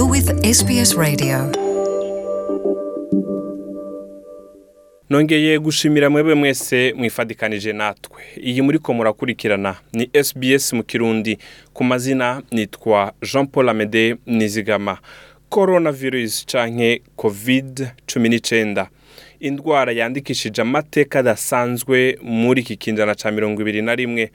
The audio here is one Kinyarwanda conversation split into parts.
You're with SBS Radio. nongeye gushimira mwebwe mwese mwifadikanije natwe. Iyi muri ko murakurikirana. Ni SBS mu kirundi. Ku mazina nitwa Jean Paul Amede Nizigama. Coronavirus canke covid cumi n'icyenda indwara yandikishije amateka adasanzwe muri iki kinjana ca mirongo ibiri na rimwe.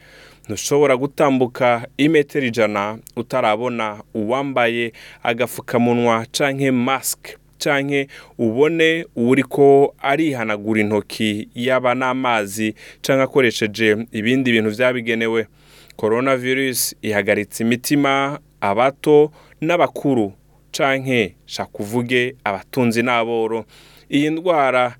Ntushobora gutambuka imetero ijana utarabona uwambaye agafukamunwa canke masike canke ubone uwuriko arihanagura intoki yaba n'amazi canke akoresheje ibindi bintu vyabigenewe. Coronavirus ihagaritse imitima abato n'abakuru canke shakuvuge abatunzi n'aboro. Iyi ndwara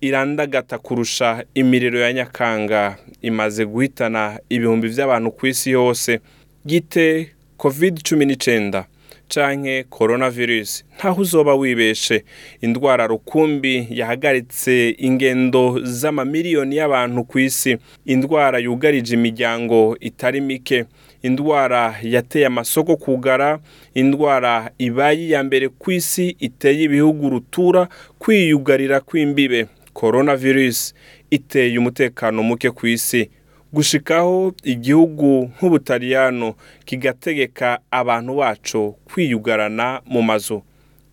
irandagata kurusha imiriro ya nyakanga. Imaze guhitana ibihumbi by'abantu ku isi yose. Gite covid cumi n'icyenda canke coronavirus? Ntaho uzoba wibeshe. Indwara rukumbi yahagaritse ingendo z'amamiliyoni y'abantu ku isi indwara yugarije imiryango itari mike. Indwara yateye amasoko kugara. Indwara ibaye iya mbere ku isi iteye ibihugu rutura. Kwiyugarira kw'imbibe. Coronavirus iteye umutekano muke ku isi. Gushikaho igihugu nk'ubutaliyano kigategeka abantu bacu kwiyugarana mu mazu.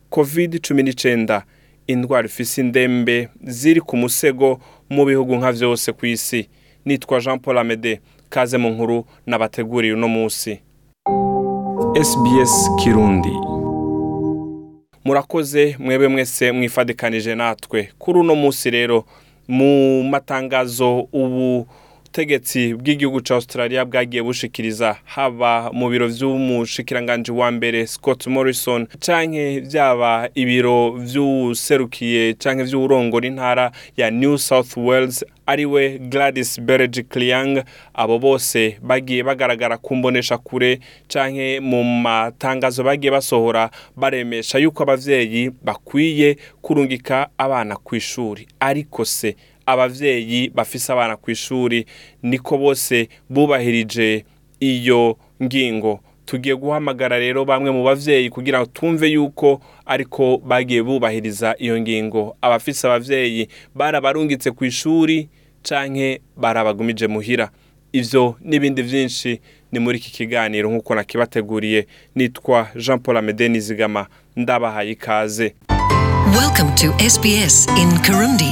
Covid cumi n'icyenda indwara ifise indembe ziri ku musego mu bihugu nka vyose ku isi. Nitwa jean paul amede kaze mu nkuru nabateguriye uno munsi. Sbs kirundi. Murakoze mwebwe mwese mwifadikanije natwe. Kuri uno munsi rero mu matangazo ubu ubutegetsi bw'igihugu cya australia bwagiye bushikiriza haba mu biro vy'umushikiranganji wa mbere scott morrison canke vyaba ibiro vy'userukiye canke vy'uwurongora intara ya new south wales ari we gladys berejikliang. Abo bose bagiye bagaragara ku mbonesha kure canke mu matangazo bagiye basohora baremesha yuko abavyeyi bakwiye kurungika abana ku ishuri ariko se abavyeyi bafise abana ku ishuri niko bose bubahirije iyo ngingo. Tugiye guhamagara rero bamwe mu bavyeyi kugira ngo tumve yuko ariko bagiye bubahiriza iyo ngingo. Abafise abavyeyi barabarungitse ku ishuri canke barabagumije muhira. Ivyo n'ibindi vyinshi ni muri iki kiganiro nk'uko nakibateguriye nitwa jean paul amede nizigama. Ndabahaye ikaze. Welcome to SBS in Kirundi.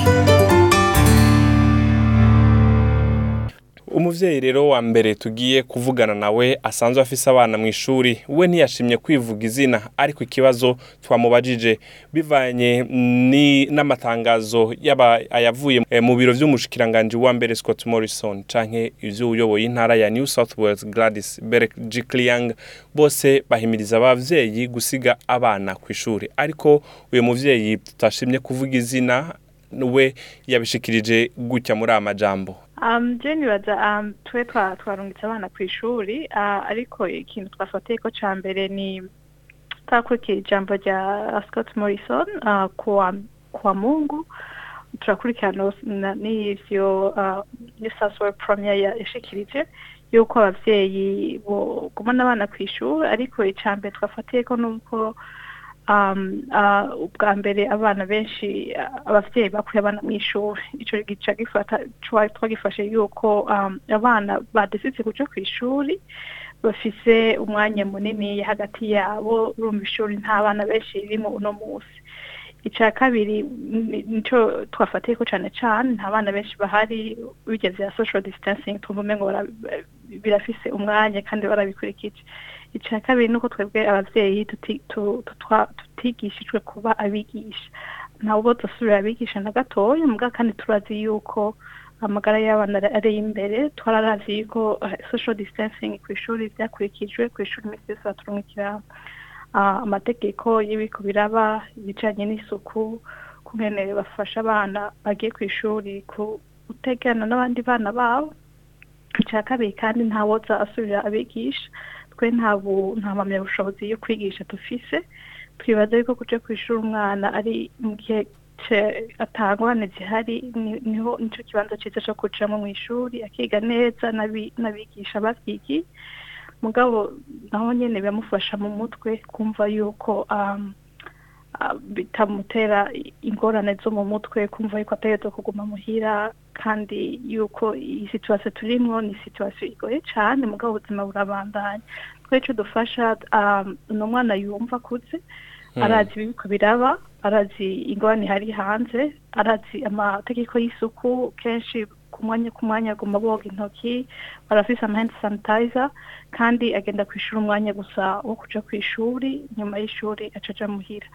Umuvyeyi rero wa mbere tugiye kuvugana nawe asanzwe afise abana mu ishuri we ntiyashimye kwivuga izina ariko ikibazo twamubajije. Bivanye n'amatangazo yaba ayavuye eh, mu biro vy'umushikiranganji wa mbere Scott Morrison canke ivy'uyoboye intara ya New South Wales Gladys Berejikliang bose bahimiriza abavyeyi gusiga abana ku ishuri ariko uyu muvyeyi tutashimye kuvuga izina we yabishikirije gutya muri aya majambo. Um, je nibaza um, twe twa twarungitse abana ku ishuri uh, ariko ikintu twafatiye ko ca mbere ni twakurikira ijambo rya Scott Morrison uh, kuwa Mungu. Turakurikirana uh, New South Wales Premier ya- yashikirije yuko abavyeyi bogumana abana ku ishuri ariko ica mbere twafatiye ko nuko um, ubwa mbere abana benshi uh, abavyeyi bakuye abana mu ishuri ico gica twagifashe yuko um, abana badesitse kuja ku ishuri bafise umwanya munini hagati yabo urumva ishuri nta bana benshi ririmo uno musi ica kabiri ni- nico twafatiye ko cane cane nta bana benshi bahari bigeze ya social distancing twumva umengo birafise umwanya kandi barabikurikije. Ica kabiri twebwe tuti- tu- tu- twa- tutigishijwe kuba abigisha. Ntabwo dusubira abigisha na gatoya muga kandi turazi yuko amagara y'abana ari- imbere. Twararazi yuko eh, social distancing ku ishuri vyakurikijwe ku ishuri imisi yose baturungikira ah, amategeko y'ibiko biraba ibijanye n'isuku kungene bafasha abana bagiye ku ishuri gutegerana n'abandi bana babo. Icya kabiri kandi ntawoza asubira abigisha twe nta bu- nta mpamyabushobozi yo kwigisha dufise. Twibaza yuko kuja ku ishuri umwana ari mu gihe zihari ni- ni ho nico kibanza ciza co kujamwo mw'ishuri akiga neza n'abi- n'abigisha bavyigiye mugabo naho nyene biramufasha mu mutwe kumva yuko bitamutera ingorane zo mu mutwe kumva yuko ategerezwa kuguma muhira kandi yuko iyi situwasiyo turimwo ni situwasiyo igoye cane mugabo ubuzima burabandanya. Twe ico dufasha um, ni umwana yumva akuze arazi ibiriko biraba arazi ingorane ihari hanze arazi amategeko y'isuku kenshi ku mwanya ku mwanya agomba boga intoki barafise ama hand sanitizer kandi agenda kwishura umwanya gusa wo kuja kw'ishuri nyuma y'ishuri acaja muhira.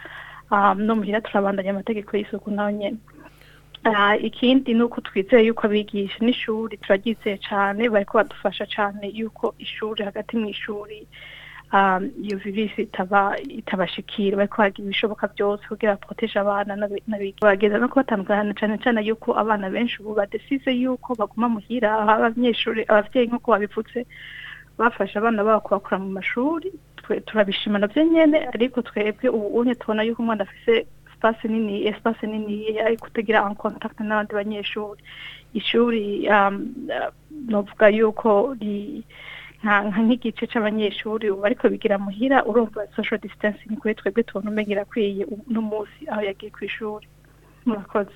No muhira turabandanya amategeko y'isuku na yo nyene. Ah, ikindi ni uko twizeye yuko abigisha n'ishuri turaryizeye cane bariko badufasha cane yuko ishuri hagati mw'ishuri um, iyo virusi itaba itabashikira bariko bagira ibishoboka byose kugira baproteje abana bageza no kubatandukana cane cane yuko abana benshi ubu badesize yuko baguma muhira abanyeshuri abavyeyi nk'uko babivutse bafashe abana babo kubakura mu mashuri twe turabishima navyo nyene ariko twebwe ubu unye tubona yuko umwana afise espace nini espace nini ari kutegera en contact n'abandi banyeshuri. Ishuri um, uh, novuga yuko nk'igice c'abanyeshuri ubu ariko bigira muhira urumva social distancing kuri twebwe tubona umenga irakwiye uno munsi aho yagiye kw'ishuri. Murakoze.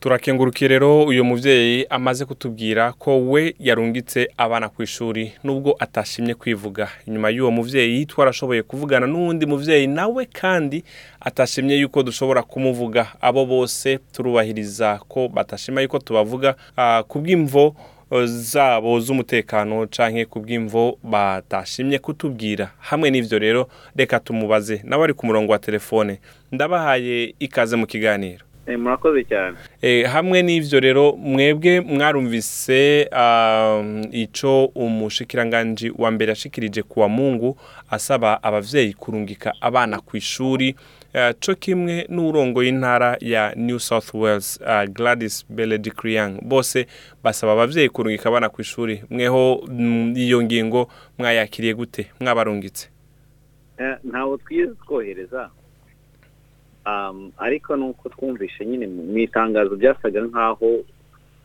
Turakengurukiye rero uyu muvyeyi amaze kutubwira ko we yarungitse abana ku ishuri nubwo atashimye kwivuga. Inyuma y'uwo muvyeyi twarashoboye kuvugana n'uwundi muvyeyi nawe kandi atashimye yuko dushobora kumuvuga. Abo bose turubahiriza ko batashima yuko tubavuga ah, kubw'imvo eh, zabo z'umutekano canke kubw'imvo batashimye kutubwira. Hamwe n'ivyo rero reka tumubaze. Nawe ari ku murongo wa telefone. Ndabahaye ikaze mu kiganiro. Murakoze cyane. E, hamwe n'ivyo rero mwebwe mwarumvise um, ico umushikiranganji wa mbere yashikirije kuwa Mungu asaba abavyeyi kurungika abana ku ishuri uh, co kimwe n'urongo y'intara ya New South Wales Gladys Berejiklian bose basaba abavyeyi kurungika abana ku ishuri mweho mm, iyo ngingo mwayakiriye gute? Mwabarungitse. Eh, ntabwo twigeze twohereza Um, ariko nuko twumvishe nyine mu itangazo byasaga nk'aho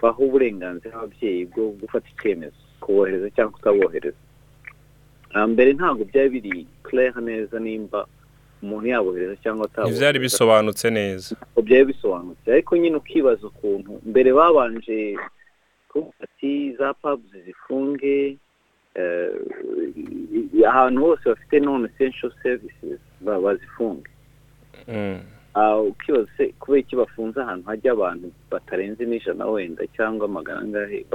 baha uburenganzira ababyeyi bwo gufata icyemezo kubohereza cyangwa kutabohereza. Mbere ntabwo byari biri clair neza nimba umuntu yabohereza cyangwa atabohereza. Ivyari bisobanutse neza. Ntabwo byari bisobanutse. Ariko nyine ukibaza ukuntu mbere babanje ati za pubs zifunge eh, ahantu hose bafite non essential services ba- bazifunge. Mm. Ah, ukibaza se kubera iki bafunze ahantu hajya abantu batarenze n'ijana wenda cyangwa magana angahe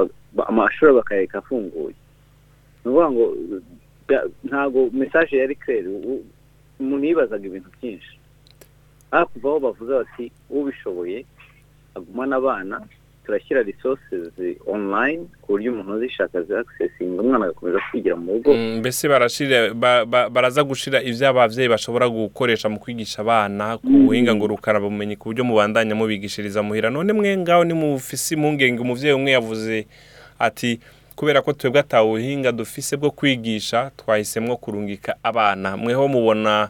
amashuri bakayareka afunguye ni ukuvuga ngo ntabwo mesaje yari u- umuntu yibazaga ibintu byinshi kuva aho bavuze bati ubishoboye agumana abana turashyira resources online ku buryo umuntu uzishaka zi accessinga umwana agakomeza kwigira mu rugo. Mm, mbese baraza gushira ivyo abavyeyi bashobora gukoresha mu kwigisha abana ku buhinga ngurukana bumenyi ku buryo mubandanya mubigishiriza muhira. None mwe ngaho ni mufise impungenge umuvyeyi umwe yavuze ati kubera ko twebwe ata buhinga dufise bwo kwigisha twahisemwo kurungika abana. Mweho mubona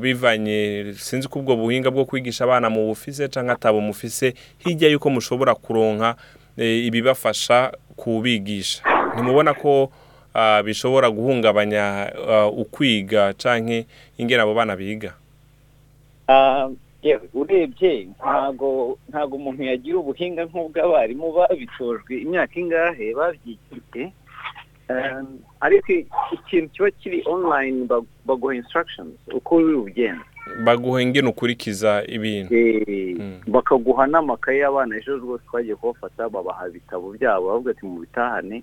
bivanye sinzi ko ubwo buhinga bwo kwigisha abana mu bufise canke atabo mufise hirya yuko mushobora kuronka eh, ibibafasha kubigisha. Ntimubona ko ah, bishobora guhungabanya ah, ukwiga canke ingene abo bana biga? Ah, urebye ntago ntago umuntu yagira ubuhinga nk'ubw'abarimu babitojwe imyaka ingahe babyigiye? Um, ariko ikintu kiba kiri online bag- baguha instructions uko uri bugenda baguha ingene ukurikiza ibintu. Eh, Mm. bakaguha n'amakaye y'abana. Ejo rwose twagiye kubafata babaha ibitabo byabo. Bavuga ati mu bitahane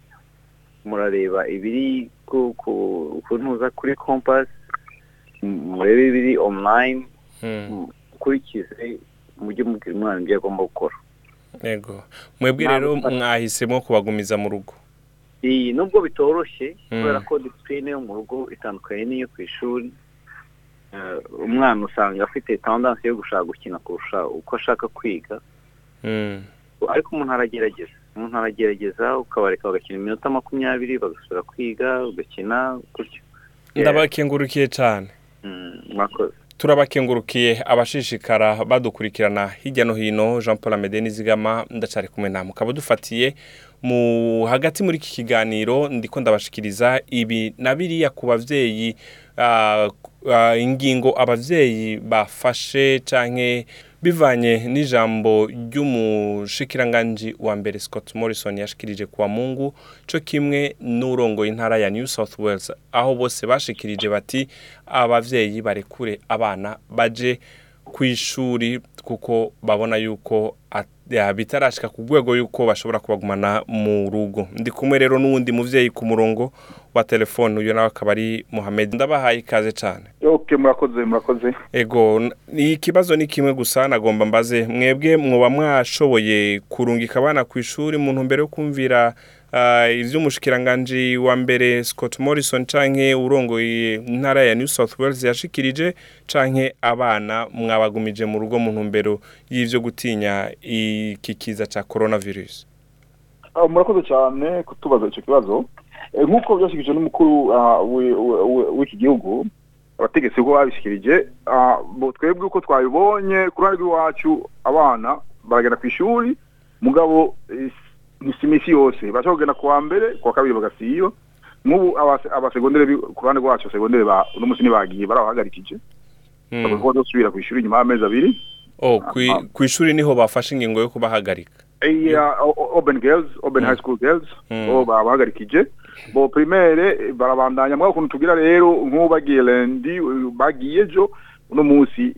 murareba ibiri ku ku- ku ntuza kuri compass. M- murebe ibiri online. Mm, ukurikize mujye mubwira umwana ibyo agomba gukora. Yego. Mwebwe rero mwahisemo kubagumiza mu rugo. Iyi nubwo bitoroshye Mm. kubera ko disipurine yo mu rugo itandukanye n'iyo ku ishuri Eh, umwana usanga afite tandansi yo gushaka gukina kurusha uko ashaka kwiga. Mm, ariko umuntu aragerageza. Umuntu aragerageza ukabareka bagakina iminota makumyabiri bagasubira kwiga ugakina gutyo. Ndabakengurukiye cane. Mm, mwakoze. Turabakengurukiye abashishikara badukurikirana hirya no hino. Jean paul amede nizigama ndacari kumwe namwe ukaba dufatiye. Mu hagati muri iki kiganiro ndiko ndabashikiriza ibi na biriya ku bavyeyi ah, ah, ingingo abavyeyi bafashe canke bivanye n'ijambo ry'umushikiranganji wa mbere Scott Morrison yashikirije kuwa Mungu co kimwe n'urongoye intara ya New South Wales. Aho bose bashikirije bati abavyeyi barekure abana baje kw'ishuri. Kuko babona yuko bitarashika ku rwego yuko bashobora kubagumana mu rugo. Ndi kumwe rero n'uwundi muvyeyi ku murongo wa telefone uyu nawe akaba ari Mohamed. Ndabahaye ikaze cane. Ok murakoze murakoze. Ego ikibazo ni kimwe gusa nagomba mbaze. Mwebwe mwoba mwashoboye kurungika abana ku ishuri mu ntumbero yo kumvira uh, ivy'umushikiranganji wa mbere Scott Morrison canke urongoye intara ya New South Wales yashikirije canke abana mwabagumije mu rugo mu ntumbero y'ivyo gutinya iki kiza ca coronavirus? Ah, murakoze cyane kutubaza icyo kibazo. Eh, nk'uko byashyikirijwe n'umukuru ah, wi- wi- wi- w'iki gihugu abategetsi ko babishyikirije ah, twebwe uko twabibonye ku ruhande rw'iwacu abana baragenda ku ishuri mugabo eh, ni si iminsi yose bashobora kugenda ku wa mbere ku wa kabiri bagasiba nk'ubu abase- abasegondere ku ruhande rwacu abasegondere ba uno munsi ntibagiye barabahagarikije. Mm. bagomba gusubira ku ishuri nyuma y'amezi abiri. Oh, kwi- kw'ishuri ni ho bafashe ingingo yo kubahagarika. Iya open girls open high school girls Mm. bo babahagarikije. Bo primaire eh, barabandanya mwa ukuntu tugira rero nk'ubu bagiye lendi eh, bagiye ejo uno munsi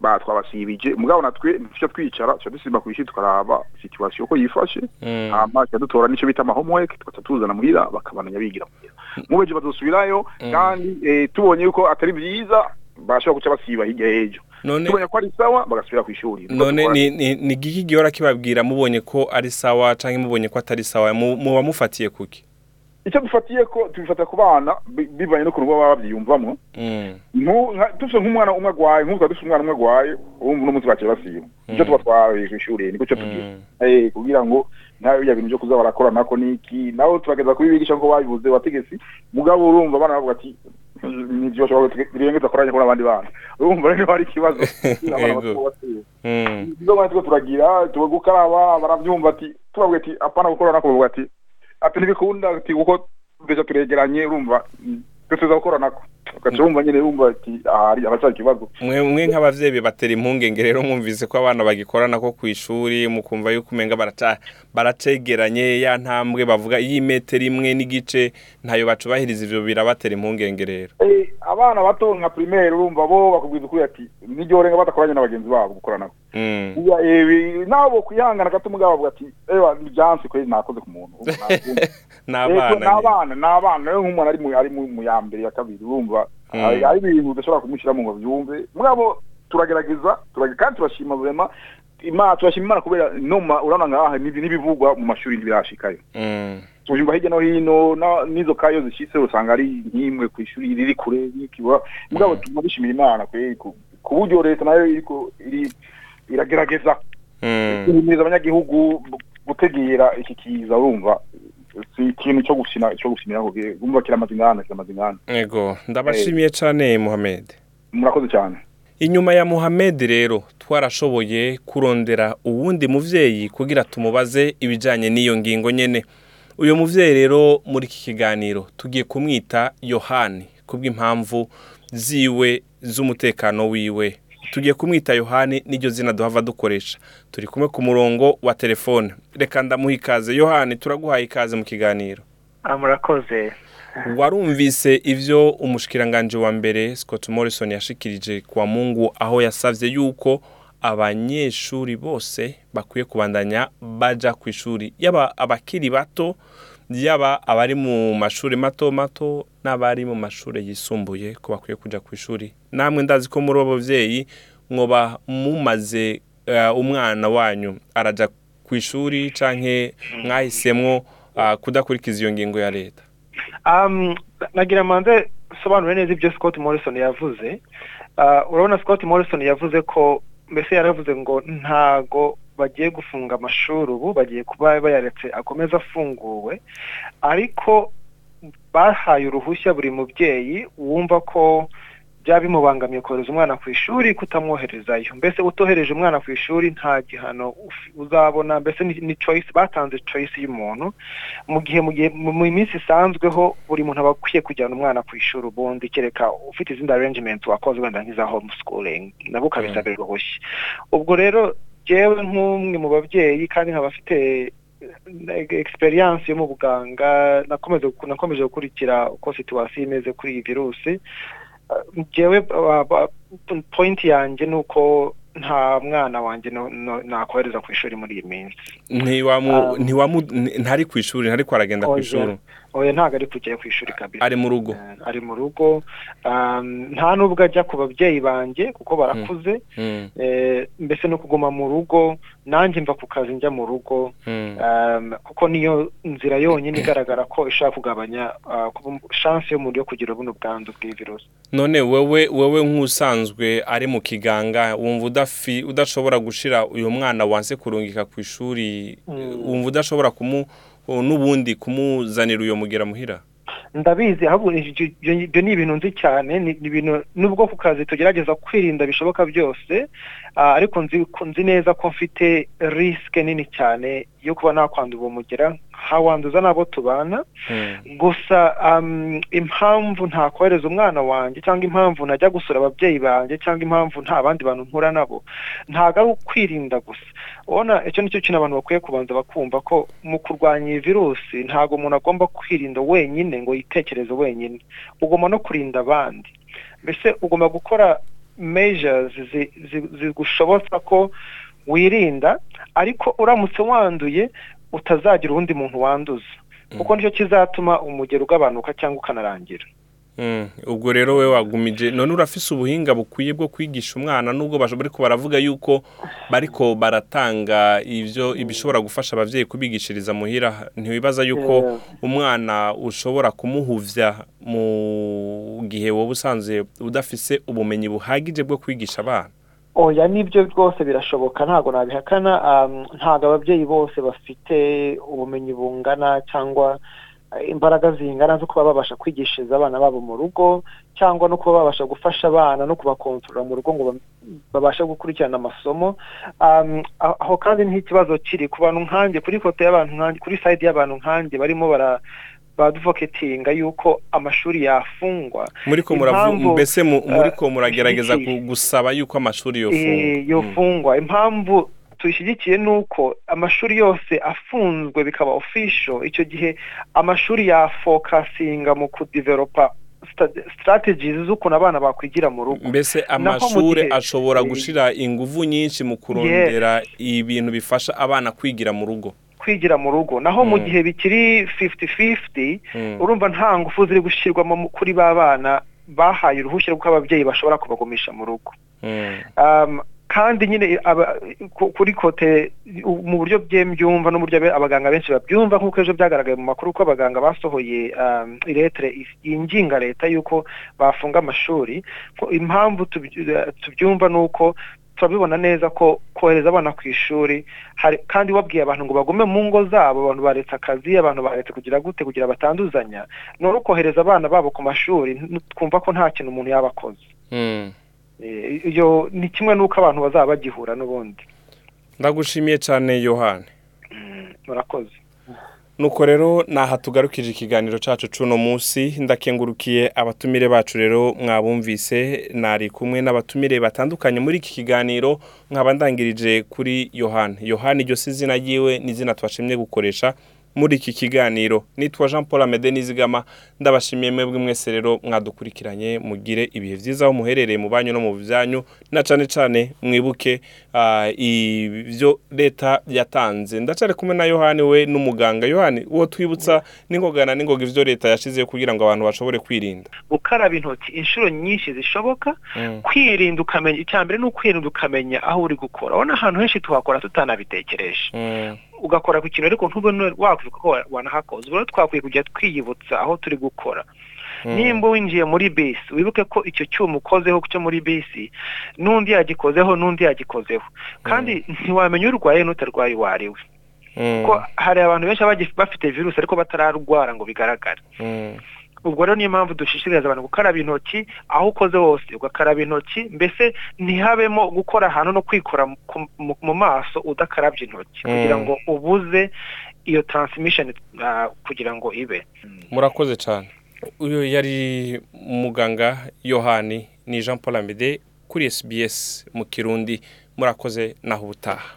batwabasibije mugabo natwe ntitujya twicara tuca dusimba kw'ishuri tukaraba situation uko yifashe. Mm. hama tuca dutora n'ico bita ama homework tugaca tuzana muhira bakabandanya bigira muhira. Mubeje bazosubirayo kandi eh, tubonye yuko atari vyiza bashobora guca basiba hirya y'ejo. Tubonye ko ari sawa bagasubira kw'ishuri none ni giki gihora kibabwira? Mubonye ko ari sawa canke mubonye ko atari sawa? Mu- muba mufatiye kuki? Icyo dufatiye ko tubifata ku bana bi- bivanye n'ukuntu baba babyiyumvamo. Mm. Dufite nk'umwana umwe agwaye nk'ubu twari dufite umwana umwe agwaye ubu uno munsi baciye basiba icyo tuba twabaye ku ishuri niko cyo tugira Mm. Eh, kugira ngo ntawe bya bintu byo kuza barakora nako niki nabo turageza kubibigisha ngo babibuze bategesi mugabo urumva abana bavuga ati nivyo bashobora birengeza koranya kuri abandi bana. Urumva rero hari ikibazo. Mm. bana turiko turagira tuwe gukaraba baravyumva ati tubabwira ati apana gukora nako bavuga ati ati ntibikunda ati kuko mbese turegeranye urumva. Mm, twese tuza gukora nako. Ugaca urumva nyene urumva ati ahari aracyari ikibazo mwe nk'abavyeyi bibatera impungenge rero mwumvise ko abana bagikorana ko kw'ishuri mukumva yuko umenga baracegeranye ya ntambwe bavuga y'imetero imwe n'igice ntayo bacubahiriza ivyo birabatera impungenge rero Eh, abana bato nka primaire urumva bo bakubwiza ukuri ati niryorenga badakoranye na bagenzi babo gukorana Mm. Nabo kwihangana gato mugabo bavuga ati ewa ni byansi kweli nakoze ku muntu Ego, nyene. n'abana n'abana rero nk'umuntu ari mu ya mbere ya kabiri urumva. Hari ibintu udashobora kumushyiramo ngo byumve mugabo turagerageza turage kandi turashima imana turashima imana kubera urabona ngaha n'ibi- n'ibivugwa mu mashuri ntibirashikayo tujumba hirya no hino n'izo kayo zishitse usanga ari nk'imwe ku ishuri riri kure n'ikiba mugabo tuguma dushimira imana ku buryo leta na yo iragerageza guhimiriza abanyagihugu gu- gutegera iki kiza urumva si ikintu cyo gukina cyo gukinira kugira urumva kiramaze ingana kiramaze ingana ego ndabashimiye cane Mohamed. Murakoze cyane inyuma ya Mohamed rero twarashoboye kurondera uwundi muvyeyi kugira tumubaze ibijanye n'iyo ngingo nyene. Uyo muvyeyi rero muri iki kiganiro tugiye kumwita Yohani kubw'impamvu ziwe z'umutekano wiwe. Tugiye kumwita Yohani n'iryo zina duhava dukoresha. Turi kumwe ku murongo wa telefone. Reka ndamuha ikaze. Yohani turaguhaye ikaze mu kiganiro. Ah, murakoze. Warumvise ivyo umushikiranganje wa mbere Scott Morrison yashikirije kwa Mungu aho yasavye yuko abanyeshuri bose bakwiye kubandanya baja ku ishuri yaba abakiri bato yaba abari mu mashuri mato mato n'abari mu mashuri yisumbuye ko bakwiye kuja ku ishuri namwe ndazi ko muri abo bavyeyi mwoba mumaze eh, umwana wanyu araja ku ishuri canke mwahisemwo ah, kudakurikiza iyo ngingo ya leta. Nagira manze sobanure neza ibyo Scott Morrison yavuze. Uh, urabona Scott Morrison yavuze ko mbese yaravuze ngo ntago bagiye gufunga amashuri ubu bagiye kuba bayaretse akomeza afunguwe ariko bahaye uruhushya buri mubyeyi wumva ko byaba bimubangamiye kohereza umwana ku ishuri kutamwoherezayo. Mbese utohereje umwana ku ishuri nta gihano uzabona mbese ni, choice batanze choice y'umuntu. Mu gihe mu minsi isanzweho buri muntu aba akwiye kujyana umwana ku ishuri ubundi kereka ufite izindi arrangement wakoze wenda nk'iza homeschooling nabwo ukabisabira uruhushya. Ubwo rero jyewe nk'umwe mu babyeyi kandi nkaba afite eh, experience yo mu buganga nakomeje gukurikira uko situwasiyo imeze kuri iyi virusi Uh, jyewe uh, uh, point yanjye ni uko nta mwana wanjye nakohereza ku ishuri muri iyi minsi. Ntiwamu ntari ku ishuri ntariko aragenda ku ishuri. Oya ntabwo ari kujyayo ku ishuri kabisa. Ari mu rugo. Eh, ari mu rugo. Nta n'ubwo ajya ku babyeyi banjye kuko barakuze. Mm, eh, mbese no kuguma mu rugo nanjye mva ku kazi njya mu rugo mm. um, kuko niyo nzira yonyine igaragara ko ishobora kugabanya uh, kuba- chance y'umuntu yo kugira buno bwandu bw'iyi virusi none wewe wewe nk'usanzwe ari mu kiganga wumva udafi udashobora gushira uyu mwana wanse kurungika ku ishuri Mm. wumva udashobora kumu n'ubundi kumuzanira uyo mugera muhira ndabizi ahubwo ibyo ni ibintu nzi cyane ni ibintu nubwo ku kazi tugerageza kwirinda bishoboka byose ah, ariko nzi ko- nzi neza ko mfite risike nini cyane yo kuba nakwandura uwo mugera. Nkawanduza n'abo tubana. Mm. gusa um, impamvu ntakohereza umwana wanjye cyangwa impamvu najya gusura ababyeyi banjye cyangwa impamvu nta bandi bantu mpura nabo ntabwo ari ukwirinda gusa. Ubona icyo ni cyo kintu abantu bakwiye kubanza bakumva ko mu kurwanya iyi virusi ntabwo umuntu agomba kwirinda wenyine ngo yitekereze wenyine. Ugomba no kurinda abandi. Mbese ugomba gukora measures zi- zi- zigushobotsa ko wirinda ariko uramutse wanduye utazagira uwundi muntu wanduza. Kuko ni cyo kizatuma umugero ugabanuka cyangwa ukanarangira. Mm. ubwo rero we wagumije none urafise ubuhinga bukwiye bwo kwigisha umwana nubwo basho- bariko baravuga yuko bariko baratanga ivyo ibishobora gufasha abavyeyi kubigishiriza muhira ntiwibaza yuko umwana ushobora kumuhuvya mu gihe wowe usanzwe udafise ubumenyi buhagije bwo kwigisha abana. Oya ni byo rwose birashoboka. Ntabwo nabihakana. Um, ntabwo ababyeyi bose bafite ubumenyi bungana cyangwa eh, imbaraga zingana zo kuba babasha kwigishiriza abana babo mu rugo cyangwa no kuba babasha gufasha abana no kubakontorora mu rugo ngo ba- babashe gukurikirana amasomo. Um, aho kandi ni ho ikibazo kiri. Ku bantu nkanjye kuri foto y'abantu nkanjye kuri side y'abantu nkanjye barimo baduvoketinga yuko amashuri yafungwa. Muriko mbese eh, muriko muragerageza gusaba yuko amashuri yofungwa Eh, yofungwa. impamvu tuyishyigikiye ni uko amashuri yose afunzwe bikaba official. Icyo gihe amashuri yafokasinga mu kudevelopa sta- strategies z'ukuntu abana bakwigira mu rugo. Mbese gihe- ashobora eh, gushira inguvu nyinshi mu kurondera ibintu bifasha abana kwigira mu rugo. Kwigira mu rugo naho mu Mm. gihe bikiri 50-50 Mm. urumva nta ngufu ziri gushyirwamo kuri ba bana bahaye uruhushya rw'uko ababyeyi bashobora kubagumisha mu rugo Mm. um, kandi nyine kuri kote mu buryo byembyumva n'uburyo abaganga benshi babyumva nk'uko ejo byagaragaye mu makuru ko abaganga basohoye um, iretere yinginga leta y'uko bafunga amashuri impamvu tuby- tubyumva ni uko turabibona neza ko kohereza abana ku ishuri kandi wabwiye abantu ngo bagume mu ngo zabo abantu baretse akazi abantu baretse kugira gute kugira batanduzanya none ukohereza abana babo ku mashuri twumva ko nta kintu umuntu yaba akoze Mm. Eh, iyo ni kimwe n'uko abantu bazaba bagihura n'ubundi. Ndagushimiye cyane yohani. Murakoze. Nuko rero naha tugarukije ikiganiro cyacu c'uno munsi ndakengurukiye abatumire bacu rero mwabumvise nari kumwe n'abatumire batandukanye muri iki kiganiro nkaba ndangirije kuri yohani. Yohani iryo si izina ryiwe ni izina twashimye gukoresha muri iki kiganiro. Nitwa jean paul amede nizigama. Ndabashimiye mwebwe mwese rero mwadukurikiranye mugire ibihe byiza aho muherereye mu banyu no mu byanyu na cyane cyane mwibuke ah, ibyo leta yatanze. Ndacare kumwe na yohani we n'umuganga. Yohani uwo twibutsa n'ingogana n'ingoga ibyo leta yashyizeho kugira ngo abantu bashobore kwirinda. Gukaraba intoki inshuro nyinshi zishoboka. Mm. kwirinda ukamenya icya mbere ni ukwirinda ukamenya aho uri gukora. Urabona ahantu henshi tuhakora tutanabitekereje. Mm. Ugakora ku kintu ariko ntubone wakwibuka ko wa- wanahakoze ubwo rero twakwiye kujya twiyibutsa aho turi gukora Mm. nimba winjiye muri bisi wibuke ko icyo cyuma ukozeho cyo muri bisi n'undi yagikozeho n'undi yagikozeho kandi ntiwamenya urwaye n'utarwaye uwo ari we Mm. ko hari abantu benshi baba bafite virusi ariko batararwara ngo bigaragare. Ubwo rero niyo mpamvu dushishikariza abantu gukaraba intoki aho ukoze hose ugakaraba intoki mbese ntihabemo gukora ahantu no kwikora mu- maso udakarabye intoki. Mm. kugira ngo ubuze iyo transmission ah, kugira ngo ibe. Murakoze cyane uyu yari muganga yohani ni jean paul amede kuri sbs mu kirundi. Murakoze naho ubutaha.